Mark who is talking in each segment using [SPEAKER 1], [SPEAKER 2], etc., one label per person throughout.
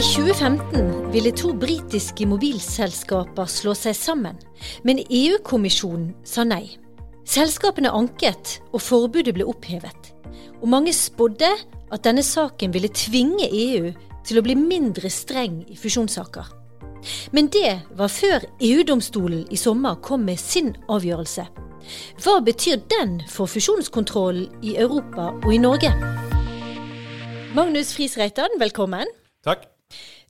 [SPEAKER 1] I 2015 ville to britiske mobilselskaper slå seg sammen, men EU-kommisjonen sa nei. Selskapene anket, og forbudet ble opphevet. Og mange spådde at denne saken ville tvinge EU til å bli mindre streng i fusjonssaker. Men det var før EU-domstolen i sommer kom med sin avgjørelse. Hva betyr den for fusjonskontrollen i Europa og i Norge? Magnus Friis Reitan, velkommen.
[SPEAKER 2] Takk.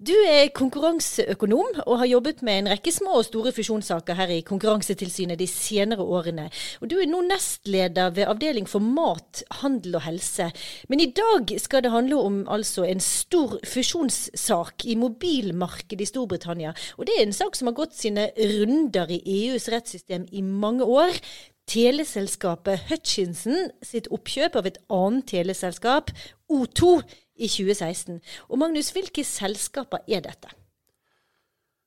[SPEAKER 1] Du er konkurranseøkonom og har jobbet med en rekke små og store fusjonssaker her i Konkurransetilsynet de senere årene. Og Du er nå nestleder ved Avdeling for mat, handel og helse. Men i dag skal det handle om altså en stor fusjonssak i mobilmarkedet i Storbritannia. Og det er en sak som har gått sine runder i EUs rettssystem i mange år teleselskapet Hutchinson sitt oppkjøp av et annet teleselskap, O2, i 2016. Og Magnus, hvilke selskaper er dette?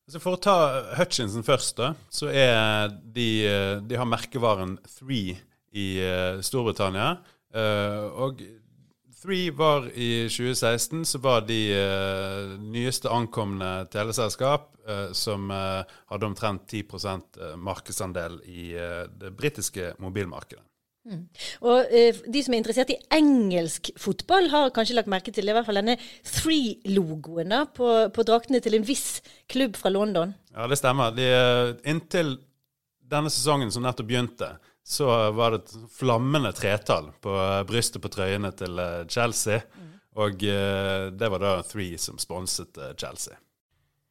[SPEAKER 2] Så for å ta Hutchinson først, da, så er de, de har merkevaren Three i uh, Storbritannia. Uh, og Three var i 2016 så var de nyeste ankomne teleselskap som hadde omtrent 10% markedsandel i det britiske mobilmarkedet.
[SPEAKER 1] Mm. Og eh, De som er interessert i engelsk fotball, har kanskje lagt merke til i hvert fall denne Three-logoen på, på, draktene til en viss klubb fra London.
[SPEAKER 2] Ja, det stemmer. De, eh, inntil denne sesongen som nettopp begynte, så var det et flammende tretall på eh, brystet på trøyene til eh, Chelsea. Mm. Og eh, det var da Three som sponset Chelsea.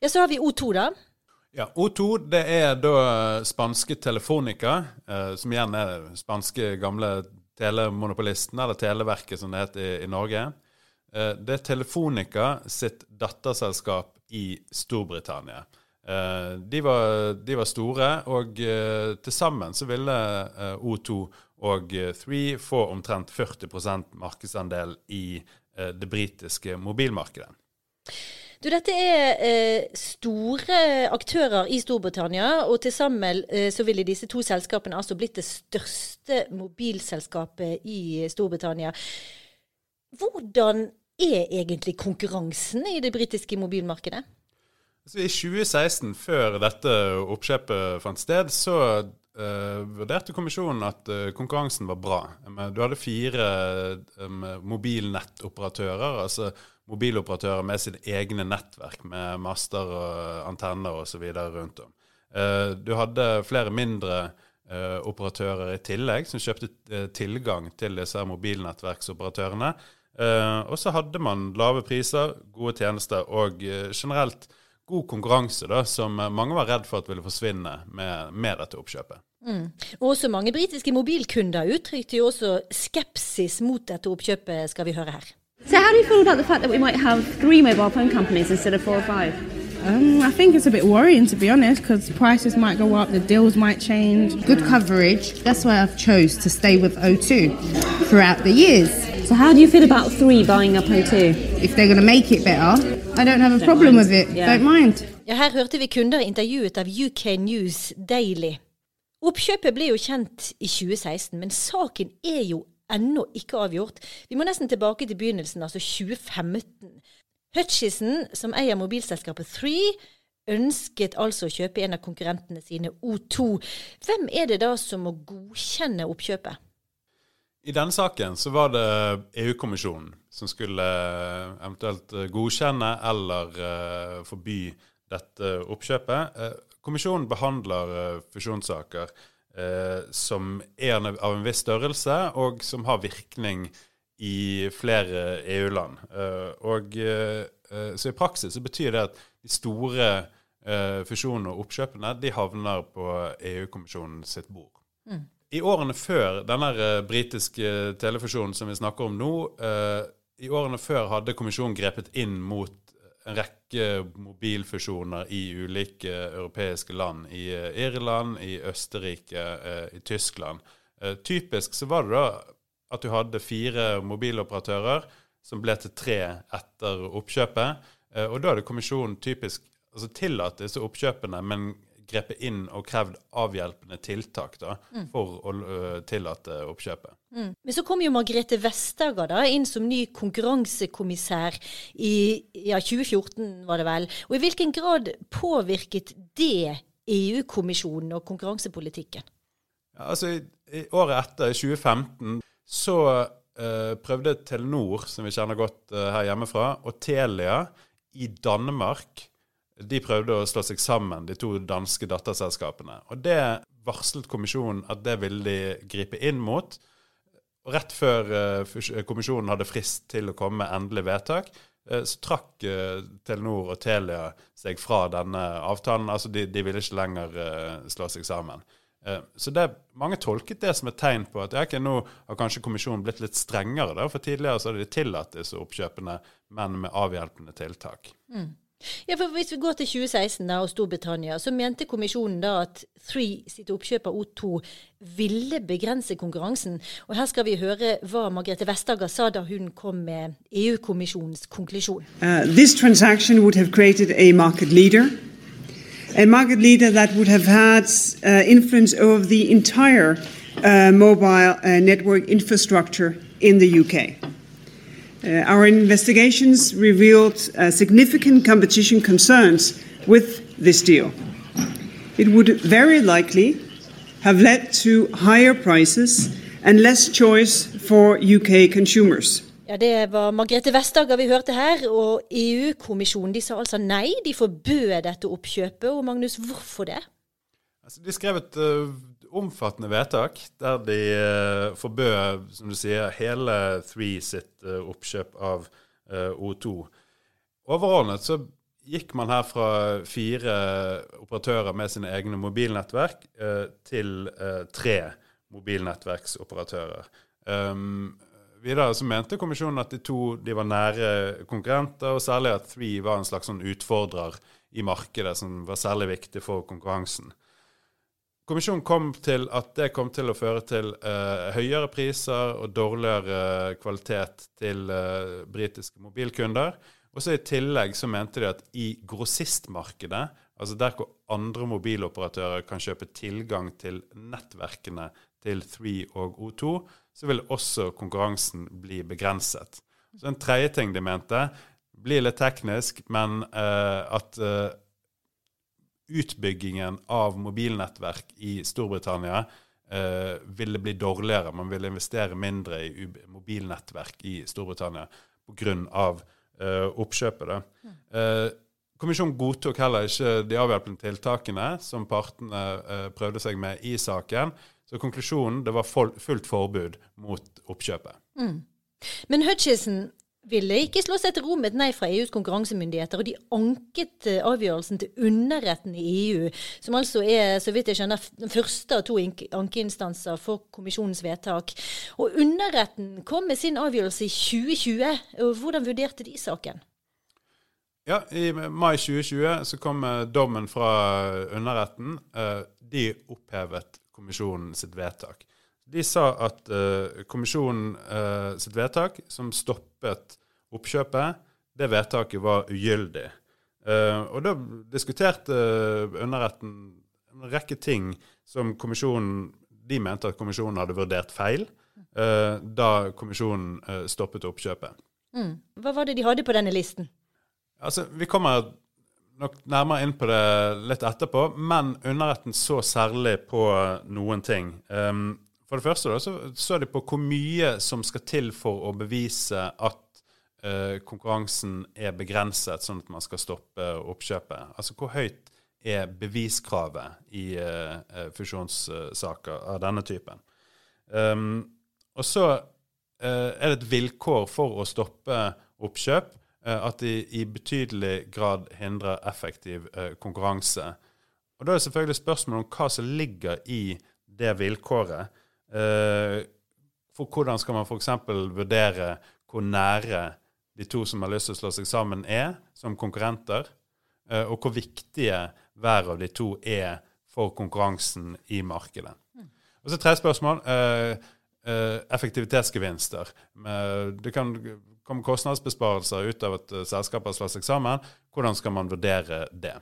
[SPEAKER 1] Ja, Så har vi O2, da.
[SPEAKER 2] Ja, O2 det er da spanske Telefonica, eh, som igjen er spanske gamle telemonopolisten, eller Televerket som det heter i, i Norge. Eh, det er Telefonica sitt datterselskap i Storbritannia. Eh, de, var, de, var, store, og eh, til sammen så ville eh, O2 og Three få omtrent 40% markedsandel i eh, det britiske mobilmarkedet.
[SPEAKER 1] Du, dette er eh, store aktører i Storbritannia, og til sammen eh, så ville disse to selskapene altså blitt det største mobilselskapet i Storbritannia. Hvordan er egentlig konkurransen i det britiske mobilmarkedet?
[SPEAKER 2] Så I 2016, før dette oppkjøpet fant sted, så uh, vurderte kommisjonen at uh, konkurransen var bra. Du hadde fire um, mobilnettoperatører, altså mobiloperatører med sine egne nettverk med master og antenner osv. rundt om. Eh, du hadde flere mindre eh, operatører i tillegg som kjøpte eh, tilgang til disse mobilnettverksoperatørene. Og så hadde man lave priser, gode tjenester og generelt god konkurranse, da, som mange var redd for at ville forsvinne med, med dette oppkjøpet.
[SPEAKER 1] Mm. Også mange britiske mobilkunder uttrykte jo også skepsis mot dette oppkjøpet, skal vi høre her.
[SPEAKER 3] So, how do you feel about the fact that we might have three mobile phone companies instead of four or five?
[SPEAKER 4] Um, I think it's a bit worrying to be honest because prices might go up, the deals might change.
[SPEAKER 5] Good coverage. That's why I've chose to stay with O2 throughout the years.
[SPEAKER 3] So how do you feel about three buying up O2?
[SPEAKER 5] If they're going to make it better, I don't have a don't problem mind. with it. Yeah. Don't mind.
[SPEAKER 1] Ja, her hørte vi kunder intervjuet av UK News Daily. Oppkjøpet ble jo kjent i 2016, men saken er jo ennå ikke avgjort. Vi må nesten tilbake til begynnelsen, altså 2015. Hutchison, som eier mobilselskapet Three, ønsket altså å kjøpe en av konkurrentene sine, O2. Hvem er det da som må godkjenne oppkjøpet?
[SPEAKER 2] I denne saken så var det EU-kommisjonen som skulle eh, eventuelt eh, godkjenne eller uh, forby dette oppkjøpet. Kommisjonen behandler fusjonssaker eh, som er av en viss størrelse, og som har virkning i flere EU-land. Eh, og eh, Så i praksis så betyr det at de store eh, fusjonene og oppkjøpene de havner på EU-kommisjonen sitt bord. Mm. I årene før denne eh, britiske telefusjonen som vi snakker om nå, eh, i årene før hadde kommisjonen grepet inn mot en rekke mobilfusjoner i ulike europeiske land. I eh, Irland, i Østerrike, eh, i Tyskland. Eh, typisk så var det da at du hadde fire mobiloperatører som ble til tre etter oppkjøpet. Og da hadde kommisjonen typisk altså tillatt disse oppkjøpene, men grepet inn og krevd avhjelpende tiltak da, for å uh, tillate oppkjøpet.
[SPEAKER 1] Mm. Men så kom jo Margrethe Vestager da, inn som ny konkurransekommissær i ja, 2014, var det vel. Og i hvilken grad påvirket det EU-kommisjonen og konkurransepolitikken?
[SPEAKER 2] Ja, altså, i, i Året etter, i 2015, så uh, prøvde Telenor, som vi kjenner godt uh, her hjemmefra, og Telia i Danmark de prøvde å slå seg sammen, de to danske datterselskapene. Og det varslet kommisjonen at det ville de gripe inn mot. Rett før uh, kommisjonen hadde frist til å komme med endelig vedtak, uh, så trakk Telenor og Telia seg fra denne avtalen. Altså de, de ville ikke lenger slå seg sammen. Så det, Mange tolket det som et tegn på at okay, nå har kanskje kommisjonen blitt litt strengere. Da, for tidligere så hadde de tillatt disse oppkjøpene, men med avhjelpende tiltak. Mm.
[SPEAKER 1] Ja, for Hvis vi går til 2016 da, og Storbritannia, så mente kommisjonen da at Three sitt oppkjøp av O2 ville begrense konkurransen. Og Her skal vi høre hva Margrethe Vestager sa da hun kom med EU-kommisjonens konklusjon.
[SPEAKER 6] Uh, this transaction would have created a market leader. A market leader that would have had uh, influence over the entire uh, mobile uh, network infrastructure in the UK. Uh, our investigations revealed uh, significant competition concerns with this deal. It would very likely have led to higher prices and less choice for UK consumers.
[SPEAKER 1] Ja, Det var Margrethe Vestager vi hørte her, og EU-kommisjonen sa altså nei. De forbød dette oppkjøpet. Og Magnus, hvorfor det?
[SPEAKER 2] Altså, de skrev et uh, omfattende vedtak der de uh, forbød, som du sier, hele Three sitt uh, oppkjøp av O2. Overordnet så gikk man her fra fire operatører med sine egne mobilnettverk til tre mobilnettverksoperatører. Um, videre så mente kommisjonen at de to de var nære konkurrenter, og særlig at Three var en slags sånn utfordrer i markedet som var særlig viktig for konkurransen. Kommisjonen kom til at det kom til å føre til uh, høyere priser og dårligere kvalitet til uh, britiske mobilkunder. Og så I tillegg så mente de at i grossistmarkedet, altså der hvor andre mobiloperatører kan kjøpe tilgang til nettverkene til 3 og O2, så vil også konkurransen bli begrenset. Så En tredje ting de mente, blir litt teknisk, men uh, at utbyggingen av mobilnettverk i Storbritannia eh, ville bli dårligere. Man ville investere mindre i mobilnettverk i Storbritannia pga. Eh, oppkjøpet. Eh, kommisjonen godtok heller ikke de avhjelpende tiltakene som partene eh, prøvde seg med i saken. Så konklusjonen det var fullt forbud mot oppkjøpet. Mm.
[SPEAKER 1] Men Hutchison ville ikke slå seg til ro med et nei fra EUs konkurransemyndigheter, og de anket eh, avgjørelsen til underretten i EU, som altså er, så vidt jeg skjønner, den første av to ankeinstanser for kommisjonens vedtak. Og underretten kom med sin avgjørelse i 2020. og Hvordan vurderte de saken?
[SPEAKER 2] Ja, I mai 2020 så kom eh, dommen fra underretten. Eh, de opphevet kommisjonen sitt vedtak. De sa at uh, kommisjonen uh, sitt vedtak, som stoppet oppkjøpet, det vedtaket var ugyldig. Uh, og da diskuterte underretten en rekke ting som kommisjonen De mente at kommisjonen hadde vurdert feil da kommisjonen stoppet oppkjøpet.
[SPEAKER 1] Mm. Hva var det de hadde på denne listen?
[SPEAKER 2] Altså, Vi kommer nok nærmere inn på det litt etterpå, men underretten så særlig på noen ting. Um, for det første da, så så det på hvor mye som skal til for å bevise at uh, konkurransen er begrenset, sånn at man skal stoppe oppkjøpet. Altså hvor høyt er beviskravet i uh, fusjonssaker av denne typen. Um, og så uh, er det et vilkår for å stoppe oppkjøp at de i betydelig grad hindrer effektiv konkurranse. Og Da er det selvfølgelig spørsmål om hva som ligger i det vilkåret. Eh, for hvordan skal man f.eks. vurdere hvor nære de to som har lyst til å slå seg sammen, er som konkurrenter? Eh, og hvor viktige hver av de to er for konkurransen i markedet. Og så tre spørsmål. Eh, effektivitetsgevinster. Det kan komme kostnadsbesparelser ut av at selskaper slår seg sammen. Hvordan skal man vurdere det?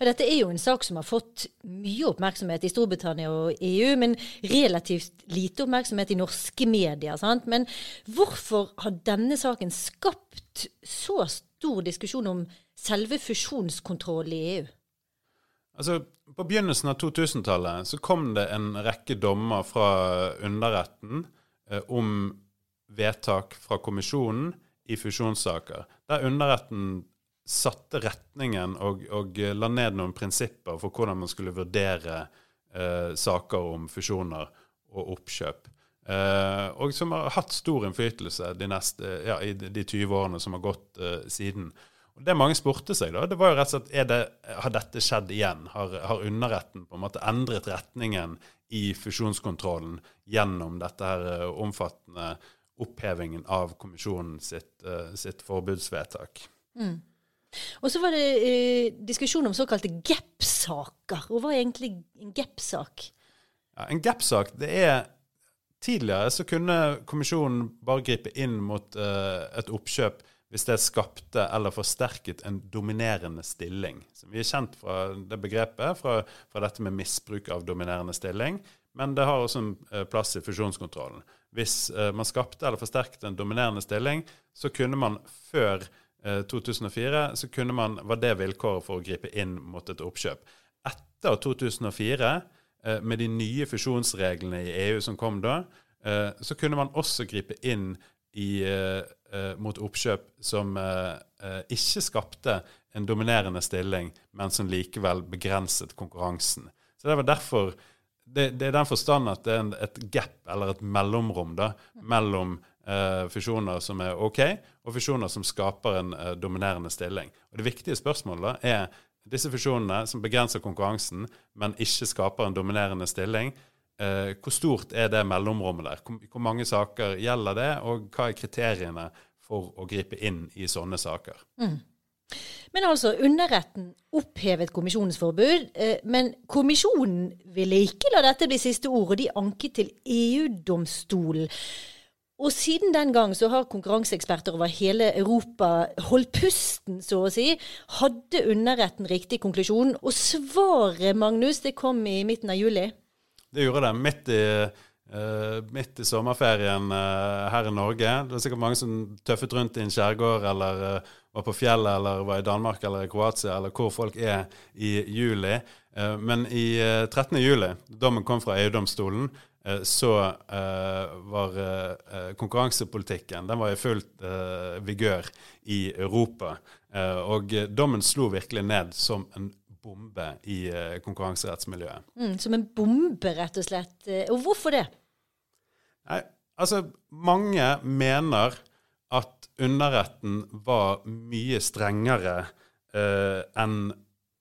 [SPEAKER 1] Dette er jo en sak som har fått mye oppmerksomhet i Storbritannia og EU, men relativt lite oppmerksomhet i norske medier. Sant? Men hvorfor har denne saken skapt så stor diskusjon om selve fusjonskontroll i EU?
[SPEAKER 2] Altså, På begynnelsen av 2000-tallet så kom det en rekke dommer fra underretten eh, om vedtak fra kommisjonen i fusjonssaker, der underretten satte retningen og, og la ned noen prinsipper for hvordan man skulle vurdere eh, saker om fusjoner og oppkjøp. Eh, og som har hatt stor innflytelse de neste, ja, i de 20 årene som har gått eh, siden. Og Det mange spurte seg, da, det var jo rett og slett det, har dette skjedd igjen? Har, har underretten på en måte endret retningen i fusjonskontrollen gjennom dette her eh, omfattende opphevingen av kommisjonen sitt, eh, sitt forbudsvedtak?
[SPEAKER 1] Mm. Og så var det eh, diskusjon om såkalte GAP-saker. Og hva er egentlig en GAP-sak?
[SPEAKER 2] Ja, en GAP-sak, det er Tidligere så kunne kommisjonen bare gripe inn mot eh, et oppkjøp hvis det skapte eller forsterket en dominerende stilling. Så vi er kjent fra det begrepet, fra, fra dette med misbruk av dominerende stilling. Men det har også en uh, plass i fusjonskontrollen. Hvis uh, man skapte eller forsterket en dominerende stilling, så kunne man før 2004 så kunne man, var det vilkåret for å gripe inn mot et oppkjøp. Etter 2004 Eh, med de nye fusjonsreglene i EU som kom da, eh, så kunne man også gripe inn i, eh, mot oppkjøp som ikke skapte en dominerende stilling, men som likevel begrenset konkurransen. Så Det var derfor, det, det er den forstand at det er et gap, eller et mellomrom, da, mellom uh, fusjoner som er OK, og fusjoner som skaper en eh, dominerende stilling. Og Det viktige spørsmålet er disse fusjonene som begrenser konkurransen, men ikke skaper en dominerende stilling. Eh, hvor stort er det mellomrommet der? Hvor, hvor, mange saker gjelder det, og hva er kriteriene for å gripe inn i sånne saker? Mm.
[SPEAKER 1] Men altså, underretten opphevet kommisjonens forbud, eh, men kommisjonen ville ikke la dette bli siste ord, og de anket til EU-domstolen. Og siden den gang så har konkurranseeksperter over hele Europa holdt pusten, så å si. Hadde underretten riktig konklusjon? Og svaret, Magnus, det kom i midten av juli?
[SPEAKER 2] Det gjorde det. Midt i, uh, midt i sommerferien uh, her i Norge. Det var sikkert mange som tøffet rundt i en skjærgård eller uh, var på fjellet eller var i Danmark eller i Kroatia eller hvor folk er i juli. men i 13. juli, dommen kom fra EU-domstolen, så uh, var uh, konkurransepolitikken den var i fullt uh, vigør i Europa. og dommen slo virkelig ned som en bombe i konkurranserettsmiljøet.
[SPEAKER 1] Mm, som en bombe, rett og slett. Og hvorfor det?
[SPEAKER 2] Nei, altså, mange mener at underretten var mye strengere enn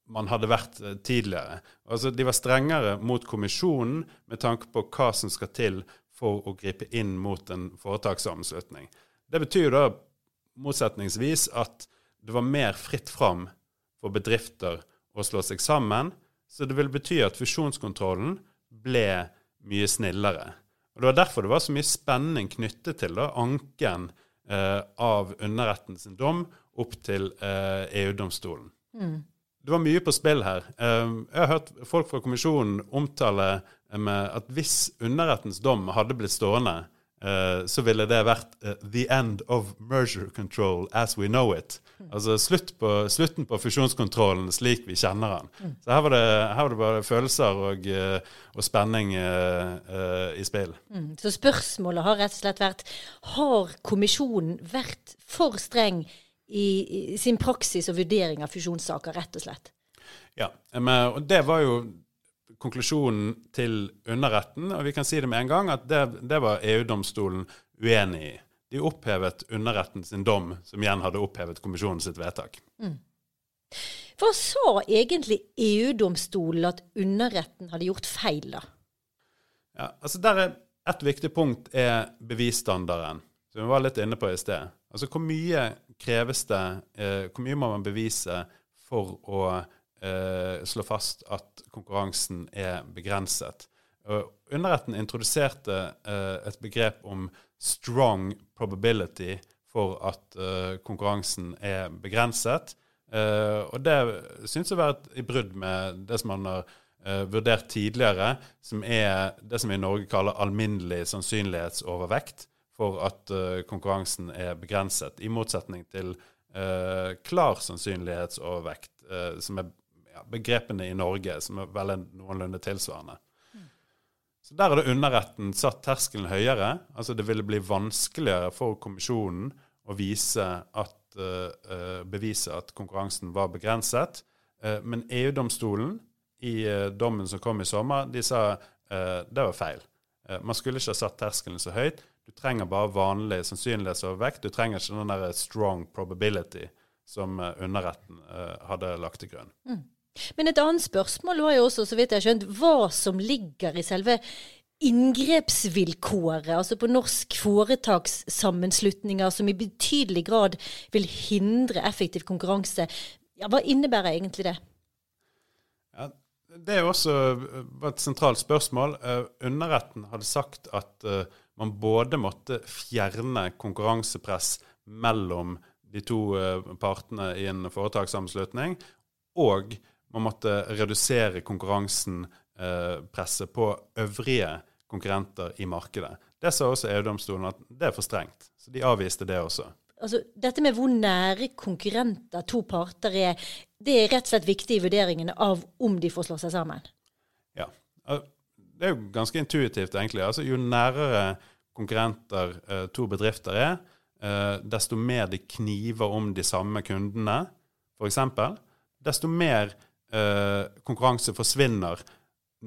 [SPEAKER 2] man hadde vært eh, tidligere. Altså, De var strengere mot kommisjonen med tanke på hva som skal til for å gripe inn mot en foretakssammenslutning. Det betyr da motsetningsvis at det var mer fritt fram for bedrifter å slå seg sammen. Så det vil bety at fusjonskontrollen ble mye snillere. Og Det var derfor det var så mye spenning knyttet til da, anken eh, av underrettens dom opp til eh, EU-domstolen. Mm. Det var mye på spill her. Ehm, jeg har hørt folk fra kommisjonen omtale at hvis underrettens dom hadde blitt stående, eh, så ville det vært eh, 'the end of merger control as we know it'. Altså slutt på, slutten på fusjonskontrollen slik vi kjenner den. Så her var det, her var det bare følelser og, eh, og spenning uh, i spill.
[SPEAKER 1] Mm. Så spørsmålet har rett og slett vært har kommisjonen vært for streng i, i sin praksis og vurdering av fusjonssaker, rett og slett.
[SPEAKER 2] Ja, og det var jo konklusjonen til underretten, og vi kan si det med en gang, at det, det var EU-domstolen uenig i. De opphevet underretten sin dom, som igjen hadde opphevet kommisjonen sitt vedtak. Mm.
[SPEAKER 1] Hva sa egentlig EU-domstolen at underretten hadde gjort feil, da?
[SPEAKER 2] Ja, altså der er Et viktig punkt er bevisstandarden, som vi var litt inne på i sted. Altså hvor mye kreves det eh, Hvor mye må man bevise for å eh, slå fast at konkurransen er begrenset? Og underretten introduserte eh, et begrep om 'strong probability' for at eh, konkurransen er begrenset. Eh, og det syns jeg vært i brudd med det som man har Uh, vurdert tidligere, som er det som vi i Norge kaller alminnelig sannsynlighetsovervekt for at uh, konkurransen er begrenset, i motsetning til uh, klar sannsynlighetsovervekt, uh, som er ja, begrepene i Norge, som er vel noenlunde tilsvarende. Så Der har underretten satt terskelen høyere. altså Det ville bli vanskeligere for kommisjonen å vise at, bevise at konkurransen var begrenset. Men EU-domstolen i dommen som kom i sommer, de sa det var feil. man skulle ikke ha satt terskelen så høyt. Du trenger bare vanlig sannsynlighetsovervekt. Du trenger ikke den der strong probability som underretten hadde lagt til grunn.
[SPEAKER 1] Mm. Men et annet spørsmål var jo også, så vidt jeg har skjønt, hva som ligger i selve inngrepsvilkåret, altså på norsk foretakssammenslutninger som i betydelig grad vil hindre effektiv konkurranse. Ja, hva innebærer egentlig det?
[SPEAKER 2] Det er jo også et sentralt spørsmål. Uh, underretten hadde sagt at uh, man både måtte fjerne konkurransepress mellom de to partene i en foretakssammenslutning, og man måtte redusere konkurransepresset på øvrige konkurrenter i markedet. Det sa også EU-domstolen at det er for strengt. Så de avviste det også.
[SPEAKER 1] Altså, dette med hvor nære konkurrenter to parter er, det er rett og slett viktig i vurderingene av om de får slå seg sammen?
[SPEAKER 2] Ja. Det er jo ganske intuitivt, egentlig. Altså, jo nærere konkurrenter eh, to bedrifter er, eh, desto mer de kniver om de samme kundene, f.eks., desto mer eh, konkurranse forsvinner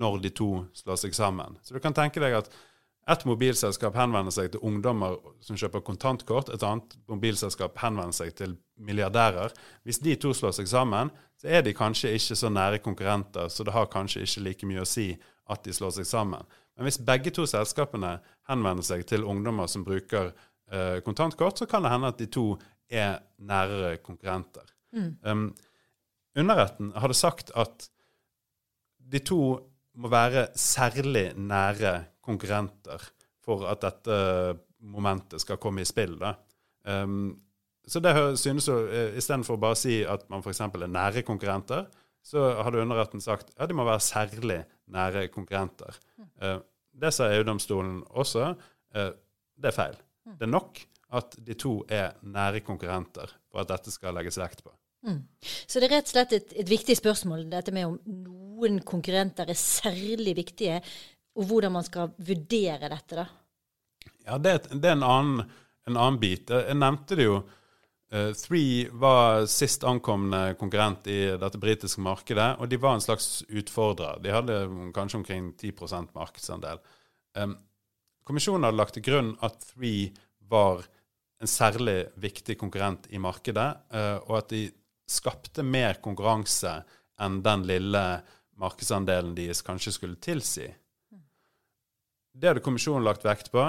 [SPEAKER 2] når de to slår seg sammen. Så du kan tenke deg at et mobilselskap henvender seg til ungdommer som kjøper kontantkort. Et annet mobilselskap henvender seg til milliardærer. Hvis de to slår seg sammen, så er de kanskje ikke så nære konkurrenter, så det har kanskje ikke like mye å si at de slår seg sammen. Men hvis begge to selskapene henvender seg til ungdommer som bruker eh, kontantkort, så kan det hende at de to er nærere konkurrenter. Mm. Um, underretten hadde sagt at de to må være særlig nære konkurrenter for at dette momentet skal komme i spill. Da. Um, så det synes jo, eh, Istedenfor bare å si at man f.eks. er nære konkurrenter, så hadde underretten sagt ja, de må være særlig nære konkurrenter. Uh, det sa EU-domstolen også. Uh, det er feil. Det er nok at de to er nære konkurrenter for at dette skal legges vekt på.
[SPEAKER 1] Mm. Så det er rett og slett et, et, viktig spørsmål, dette med om noen konkurrenter er særlig viktige, og hvordan man skal vurdere dette, da.
[SPEAKER 2] Ja, det, det er en annen, en annen, bit. Jeg nevnte det jo. Uh, Three var sist ankomne konkurrent i dette britiske markedet, og de var en slags utfordrer. De hadde kanskje omkring 10 markedsandel. Um, kommisjonen hadde lagt til grunn at Three var en særlig viktig konkurrent i markedet, uh, og at de skapte mer konkurranse enn den lille markedsandelen deres kanskje skulle tilsi. Det hadde kommisjonen lagt vekt på.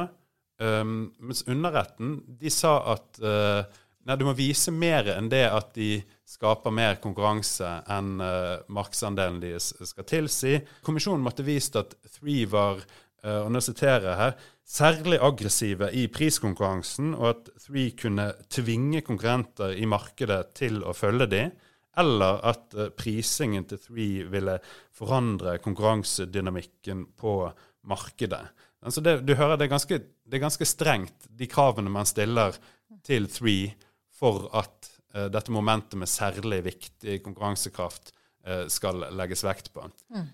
[SPEAKER 2] Um, mens underretten de sa at uh, nei, du må vise mer enn det at de skaper mer konkurranse enn uh, markedsandelen deres skal tilsi. Kommisjonen måtte vist at Three var uh, og nå siterer jeg her, særlig aggressive i priskonkurransen, og at Three kunne tvinge konkurrenter i markedet til å følge dem, eller at prisingen til Three ville forandre konkurransedynamikken på markedet. Altså det, du hører det er, ganske, det er ganske strengt, de kravene man stiller til Three for at uh, dette momentet med særlig viktig konkurransekraft uh, skal legges vekt på. Mm.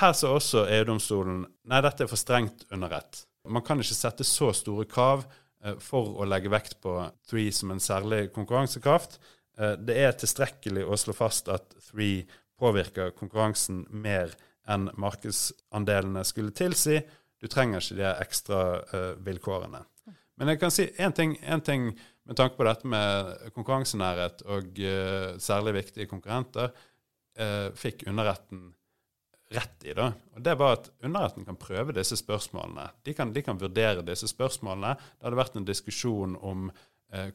[SPEAKER 2] Her sa også EU-domstolen nei, dette er for strengt under rett. Man kan ikke sette så store krav uh, for å legge vekt på Three som en særlig konkurransekraft. Det er tilstrekkelig å slå fast at Three påvirker konkurransen mer enn markedsandelene skulle tilsi. Du trenger ikke de ekstra uh, vilkårene. Men jeg kan si én ting, ting, med tanke på dette med konkurransenærhet og uh, særlig viktige konkurrenter. Uh, fikk underretten rett i. da. Og Det var at underretten kan prøve disse spørsmålene. De kan, de kan vurdere disse spørsmålene. Det hadde vært en diskusjon om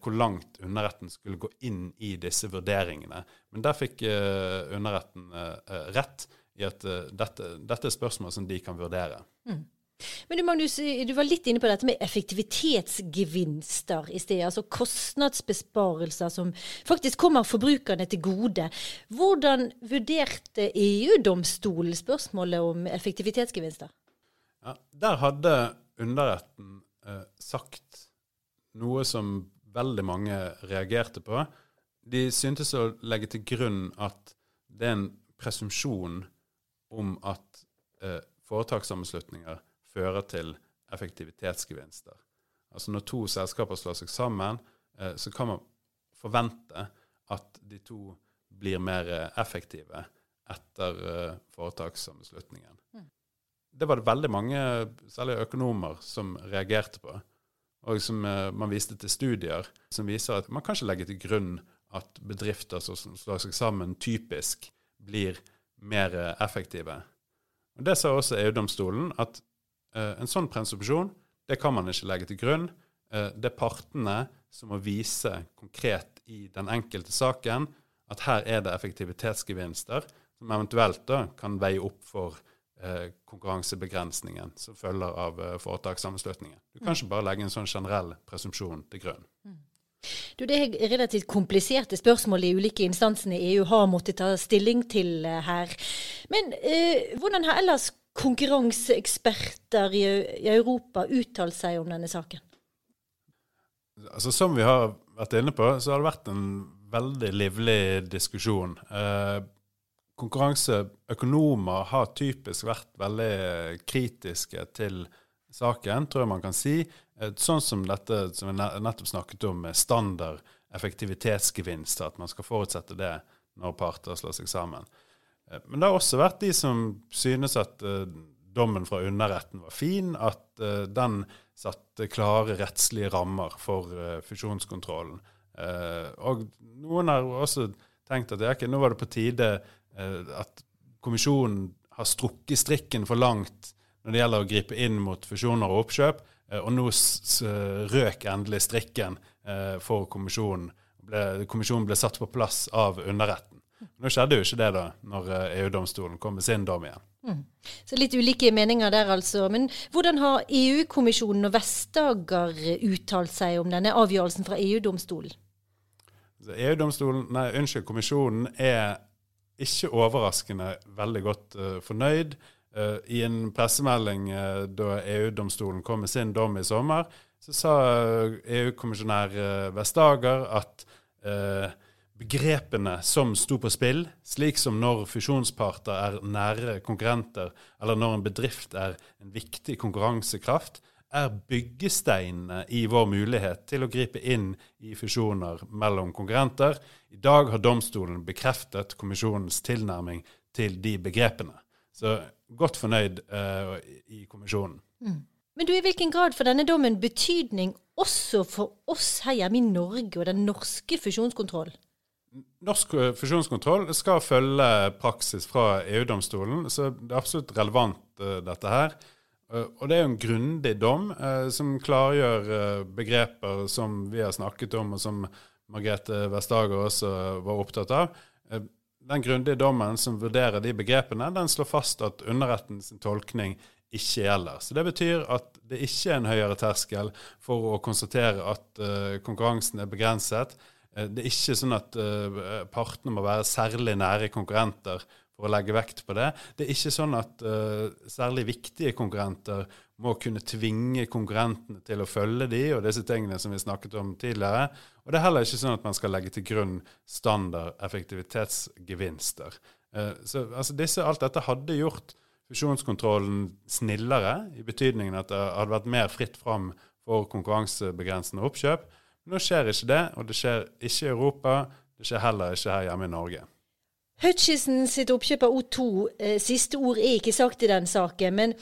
[SPEAKER 2] hvor langt underretten skulle gå inn i disse vurderingene. Men der fikk underretten rett i at eh, dette, dette, er spørsmål som de kan vurdere. Mm.
[SPEAKER 1] Men du Magnus, du var litt inne på dette med effektivitetsgevinster i sted. Altså kostnadsbesparelser som faktisk kommer forbrukerne til gode. Hvordan vurderte EU-domstolen spørsmålet om effektivitetsgevinster?
[SPEAKER 2] Ja, der hadde underretten eh, sagt noe som veldig mange reagerte på. De syntes å legge til grunn at det er en presumpsjon om at eh, foretakssammenslutninger fører til effektivitetsgevinster. Altså Når to selskaper slår seg sammen, eh, så kan man forvente at de to blir mer eh, effektive etter eh, foretakssammenslutningen. Mm. Det var det veldig mange, særlig økonomer, som reagerte på. Og som eh, man viste til studier som viser at man kan ikke legge til grunn at bedrifter som slår seg sammen, typisk blir mer eh, effektive. Og Det sa også EU-domstolen, at Eh, en sånn presumsjon det kan man ikke legge til grunn. Eh, det er partene som må vise konkret i den enkelte saken at her er det effektivitetsgevinster som eventuelt da kan veie opp for eh, konkurransebegrensningen som følger av foretakssammenslutningen. Du kan ikke bare legge en sånn generell presumpsjon til grunn. Mm.
[SPEAKER 1] Du, det er relativt kompliserte spørsmål de ulike instansene i EU har måttet ta stilling til her. Men eh, hvordan har ellers konkurranseeksperter i, Europa uttalt seg om denne saken?
[SPEAKER 2] Altså, som vi har vært inne på, så har det vært en veldig livlig diskusjon. Eh, konkurranseøkonomer har typisk vært veldig kritiske til saken, tror jeg man kan si. Eh, sånn som dette som vi nettopp snakket om, med standard effektivitetsgevinster, at man skal forutsette det når parter slår seg sammen. Eh, men det har også vært de som synes at uh, dommen fra underretten var fin, at den satte klare rettslige rammer for fusjonskontrollen. og noen har også tenkt at okay, nå var det på tide at kommisjonen har strukket strikken for langt når det gjelder å gripe inn mot fusjoner og oppkjøp, og nå røk endelig strikken for kommisjonen. Kommisjonen ble satt på plass av underretten. Nå skjedde jo ikke det da, når eh, EU-domstolen kom med sin dom igjen. Mm.
[SPEAKER 1] Så litt ulike meninger der, altså. Men hvordan har EU-kommisjonen og Vestager uttalt seg om denne avgjørelsen fra EU-domstolen?
[SPEAKER 2] EU-domstolen, nei, unnskyld, kommisjonen er ikke overraskende veldig godt uh, fornøyd. Uh, I en pressemelding uh, da EU-domstolen kom med sin dom i sommer, så sa EU-kommisjonær Vestager at begrepene som sto på spill, slik som når fusjonsparter er nære konkurrenter, eller når en bedrift er en viktig konkurransekraft, er byggesteinene i vår mulighet til å gripe inn i fusjoner mellom konkurrenter. I dag har domstolen bekreftet kommisjonens tilnærming til de begrepene. Så godt fornøyd uh, i kommisjonen. Mm.
[SPEAKER 1] Men du, i hvilken grad får denne dommen betydning også for oss her hjemme i Norge og den norske fusjonskontrollen?
[SPEAKER 2] Norsk fusjonskontroll skal følge praksis fra EU-domstolen, så det er absolutt relevant, uh, dette her. Uh, og det er jo en grundig dom uh, som klargjør begreper som vi har snakket om, og som Margrethe Vestager også var opptatt av. Den grundige dommen som vurderer de begrepene, den slår fast at underrettens tolkning ikke gjelder. Så Det betyr at det ikke er en høyere terskel for å konstatere at konkurransen er begrenset. Uh, det er ikke sånn at uh, partene må være særlig nære konkurrenter for å legge vekt på det. Det er ikke sånn at uh, særlig viktige konkurrenter må kunne tvinge konkurrentene til å følge de, og disse tingene som vi snakket om tidligere. Og det er heller ikke sånn at man skal legge til grunn standard effektivitetsgevinster. Uh, så altså disse, Alt dette hadde gjort fusjonskontrollen snillere, i betydningen at det hadde vært mer fritt fram for konkurransebegrensende oppkjøp. Nå skjer ikke det, og det skjer ikke i Europa. Det skjer heller ikke her hjemme i Norge.
[SPEAKER 1] Hutchison sitt oppkjøp av O2, eh, siste ord er ikke sagt i den saken. Men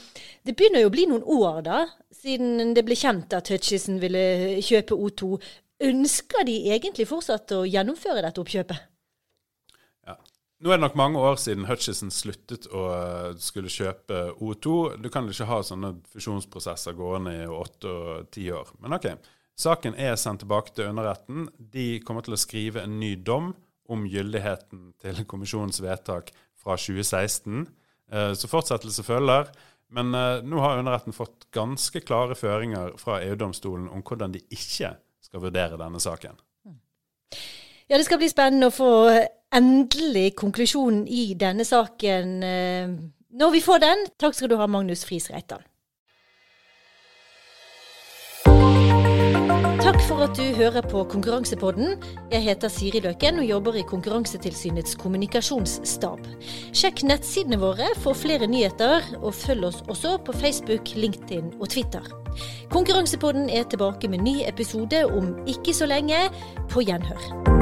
[SPEAKER 1] det begynner jo å bli noen år da, siden det ble kjent at Hutchison ville kjøpe O2. Ønsker de egentlig fortsatt å gjennomføre dette oppkjøpet?
[SPEAKER 2] Ja. Nå er det nok mange år siden Hutchison sluttet å eh, skulle kjøpe O2. Du kan ikke ha sånne fusjonsprosesser gående i åtte og ti år. Men OK. Saken er sendt tilbake til underretten. De kommer til å skrive en ny dom om gyldigheten til kommisjonens vedtak fra 2016. Eh, så fortsettelse følger. Men eh, nå har underretten fått ganske klare føringer fra EU-domstolen om hvordan de ikke skal vurdere denne saken.
[SPEAKER 1] Ja, det skal bli spennende å få endelig konklusjonen i denne saken eh, når vi får den. Takk skal du ha, Magnus Friis Reitan. Takk for at du hører på Konkurransepodden. Jeg heter Siri Løken og jobber i Konkurransetilsynets kommunikasjonsstab. Sjekk nettsidene våre for flere nyheter, og følg oss også på Facebook, LinkedIn og Twitter. Konkurransepodden er tilbake med ny episode om ikke så lenge. På gjenhør.